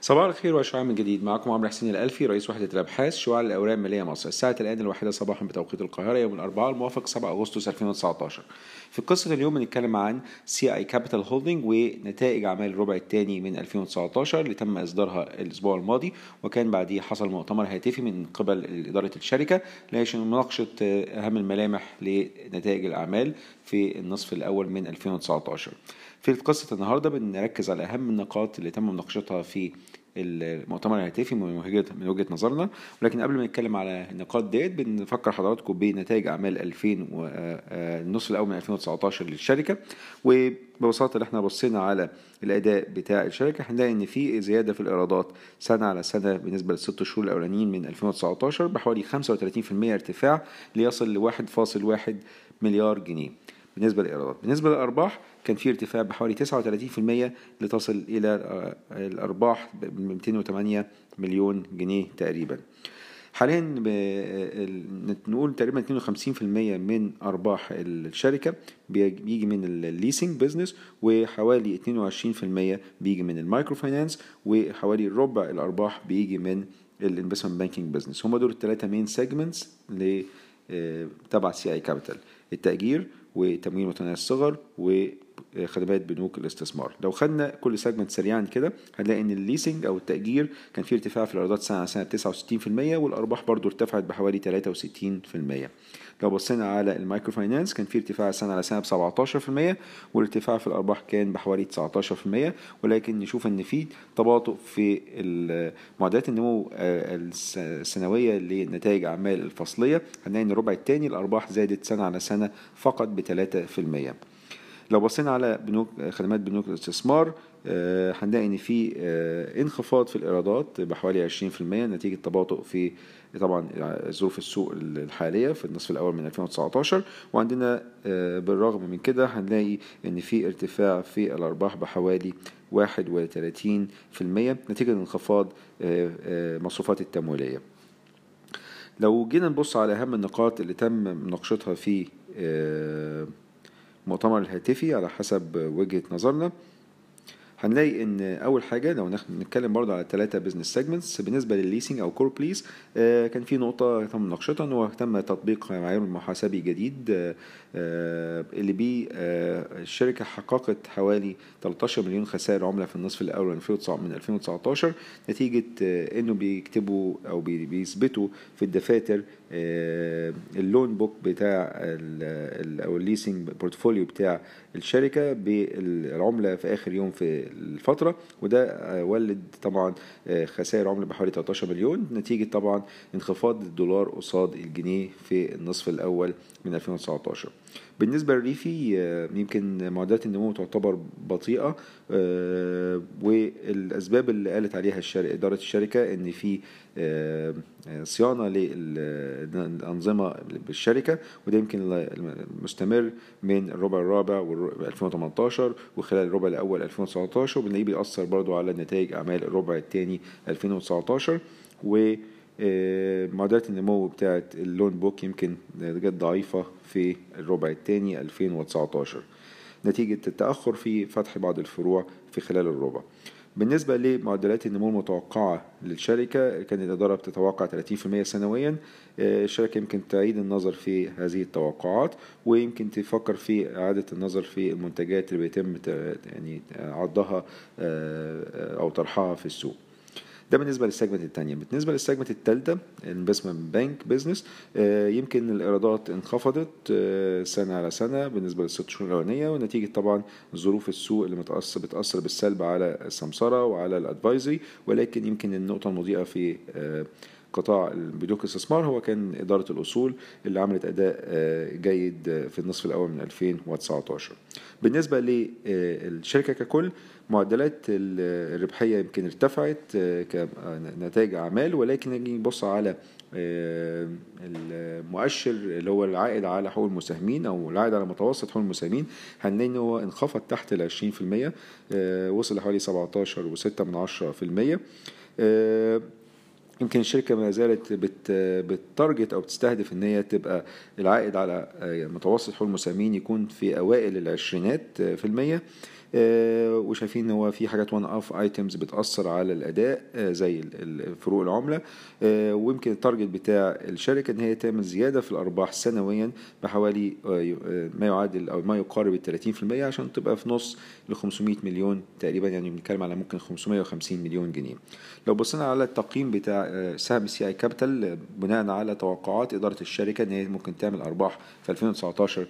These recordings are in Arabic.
صباح الخير وشعاع من جديد. معكم عمرو حسين الألفي رئيس وحدة الأبحاث شعاع الأوراق المالية مصر. الساعة الآن الواحدة صباحا بتوقيت القاهرة يوم الأربعاء الموافق 7 أغسطس 2019 في قصة اليوم بنتكلم عن سي آي كابيتال هولدنج ونتائج أعمال الربع الثاني من 2019 اللي تم إصدارها الأسبوع الماضي وكان بعديه حصل مؤتمر هاتفي من قبل إدارة الشركة لعشان مناقشة أهم الملامح لنتائج الأعمال. في النصف الأول من 2019 في قصة النهاردة بنركز على أهم النقاط اللي تم مناقشتها في المؤتمر الهاتفي من وجهة من وجهة نظرنا. ولكن قبل ما نتكلم على النقاط ديت بنفكر حضراتكم بنتائج أعمال 2000 والنصف الأول من 2019 للشركة. وببساطة اللي إحنا بصينا على الأداء بتاع الشركة هنلاقي إن في زيادة في الإيرادات سنة على سنة بالنسبة للست شهور الأولانيين من 2019 بحوالي 35% ارتفاع ليصل ل 1.1 مليار جنيه. بالنسبة للإيرادات. بالنسبة للأرباح كان في ارتفاع بحوالي 39% لتصل إلى الأرباح ب 208 مليون جنيه تقريبا. حاليا نقول تقريبا 52% من أرباح الشركة بيجي من ال leasing business وحوالي 22% بيجي من ال microfinance وحوالي ربع الأرباح بيجي من ال investment banking business هم دول الثلاثة main segments تبع سي اي كابيتال التأجير وتمويل متناهي الصغر وخدمات بنوك الاستثمار. لو خدنا كل segment سريعا كده هنلاقي إن ال leasing أو التأجير كان فيه ارتفاع في الايرادات سنة على سنة 69% والأرباح برضو ارتفعت بحوالي 63% لو بصينا على ال microfinance كان في ارتفاع سنة على سنة ب 17% والارتفاع في الأرباح كان بحوالي 19% ولكن نشوف إن في تباطؤ في معدلات النمو السنوية لنتائج أعمال الفصلية. هنلاقي إن الربع الثاني الأرباح زادت سنة على سنة فقط ب 3% لو بصينا على بنوك خدمات بنوك الاستثمار هنلاقي إن في انخفاض في الإيرادات بحوالي 20% نتيجة تباطؤ في طبعا ظروف السوق الحالية في النصف الأول من 2019 وعندنا بالرغم من كده هنلاقي إن في ارتفاع في الأرباح بحوالي 31% نتيجة انخفاض مصروفات التمويلية. لو جينا نبص على أهم النقاط اللي تم مناقشتها في المؤتمر الهاتفي على حسب وجهة نظرنا هنلاقي إن أول حاجة لو نتكلم برضه على ثلاثة business segments بالنسبة للل leasing أو Corplease آه كان في نقطة تم مناقشتها إن هو تم تطبيق معايير محاسبي جديد آه اللي بيه آه الشركة حققت حوالي 13 مليون خسائر عملة في النصف الأول من 2019 نتيجة إنه بيكتبوا أو بيثبتوا في الدفاتر ال loan book بتاع أو ال leasing portfolio بتاع الشركة بالعملة في آخر يوم في الفترة وده ولد طبعا خسائر عملة بحوالي 13 مليون نتيجة طبعا انخفاض الدولار قصاد الجنيه في النصف الأول من 2019 بالنسبة لل Reefy يمكن معدلات النمو تعتبر بطيئة والأسباب اللي قالت عليها إدارة الشركة إن في صيانة للأنظمة بالشركة وده يمكن مستمر من الربع الرابع و 2018 وخلال الربع الأول 2019 وبنلاقيه بيأثر برضو على نتائج أعمال الربع الثاني 2019 و معدلات النمو بتاعت اللون بوك يمكن جت ضعيفة في الربع الثاني 2019 نتيجة التأخر في فتح بعض الفروع في خلال الربع. بالنسبة لمعدلات النمو المتوقعة للشركة كانت الإدارة بتتوقع 30% سنويا. الشركة يمكن تعيد النظر في هذه التوقعات ويمكن تفكر في إعادة النظر في المنتجات اللي بيتم يعني عرضها أو طرحها في السوق. ده بالنسبة لل segment الثانية بالنسبة لل segment الثالثة investment bank business يمكن الإيرادات انخفضت سنة على سنة بالنسبة للست شهور الأولانية ونتيجة طبعا ظروف السوق اللي متأثر بتأثر بالسلب على السمسرة وعلى الأدفايزري ولكن يمكن النقطة المضيئة في قطاع بنوك الاستثمار هو كان إدارة الأصول اللي عملت أداء جيد في النصف الأول من 2019 بالنسبة للشركة ككل معدلات الربحية يمكن ارتفعت كنتائج أعمال ولكن نيجي نبص على المؤشر اللي هو العائد على حقوق المساهمين أو العائد على متوسط حقوق المساهمين هنلاقي إن هو انخفض تحت ال 20% وصل لحوالي 17.6 من 10% يمكن الشركة ما زالت بت ب target أو بتستهدف إن هي تبقى العائد على متوسط حقوق المساهمين يكون في أوائل العشرينات في المية. آه، وشايفين إن هو في حاجات one-off items بتأثر على الأداء آه، زي فروق العملة. آه، ويمكن ال target بتاع الشركة إن هي تعمل زيادة في الأرباح سنويا بحوالي ما يعادل أو ما يقارب ال 30% عشان تبقى في نص ل 500 مليون تقريبا يعني بنتكلم على ممكن 550 مليون جنيه. لو بصينا على التقييم بتاع سهم سي اي كابيتال بناء على توقعات إدارة الشركة إن هي ممكن تعمل أرباح في 2019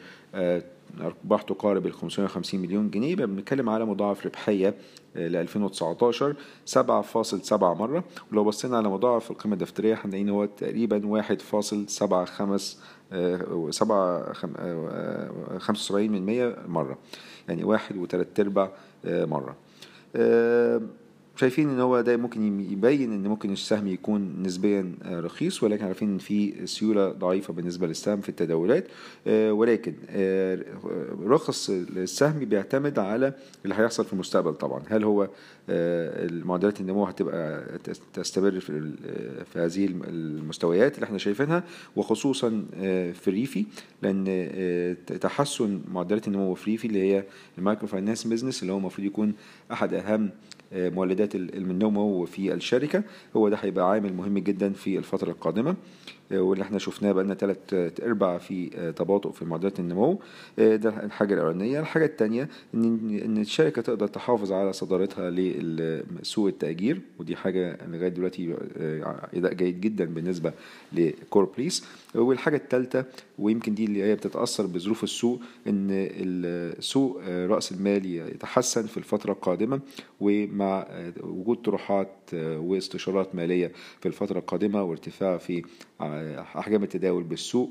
أرباح تقارب ال 550 مليون جنيه يبقى بنتكلم على مضاعف ربحية ل 2019 7.7 مرة. ولو بصينا على مضاعف القيمة الدفترية هنلاقي إن هو تقريبا 1.75 سبعة خمسة وسبعين من مية مرة. يعني واحد وتلات أرباع مرة. شايفين إن هو ده ممكن يبين إن ممكن السهم يكون نسبيا آه، رخيص ولكن عارفين إن في سيولة ضعيفة بالنسبة للسهم في التداولات آه، ولكن آه، رخص السهم بيعتمد على اللي هيحصل في المستقبل طبعا. هل هو المعدلات النمو هتبقى تستمر في في هذه المستويات اللي إحنا شايفينها وخصوصا في ال Reefy لأن تحسن معدلات النمو في ال Reefy اللي هي ال microfinance business اللي هو المفروض يكون أحد أهم مولدات النمو في الشركة. هو ده هيبقى عامل مهم جدا في الفترة القادمة. آه، واللي إحنا شفناه بقى لنا ثلاث أرباع في آه، تباطؤ في معدلات النمو. آه، ده الحاجة الأولانية. الحاجة الثانية إن إن الشركة تقدر تحافظ على صدارتها لسوق التأجير. ودي حاجة لغاية دلوقتي إداء جيد جدا بالنسبة لكوربليس والحاجة الثالثه ويمكن دي اللي هي بتتأثر بظروف السوق إن السوق رأس المال يتحسن في الفترة القادمة. ومع وجود طروحات واستشارات مالية في الفترة القادمة وارتفاع في أحجام التداول بالسوق.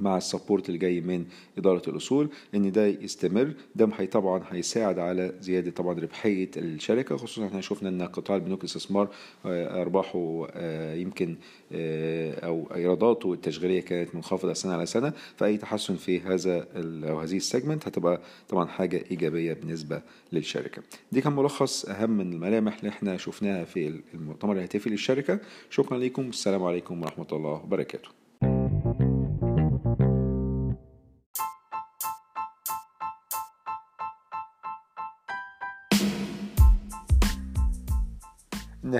مع السبورت اللي جاي من إدارة الأصول إن ده يستمر. ده طبعا هيساعد على زيادة طبعا ربحية الشركة خصوصا إحنا شفنا إن قطاع البنوك الاستثمار آه، أرباحه آه، يمكن آه، أو إيراداته التشغيلية كانت منخفضة سنة على سنة. فأي تحسن في هذا أو هذه السيجمنت هتبقى طبعا حاجة إيجابية بالنسبة للشركة. دي كان ملخص أهم من الملامح اللي إحنا شفناها في المؤتمر الهاتفي للشركة. شكرا لكم السلام عليكم ورحمة الله وبركاته.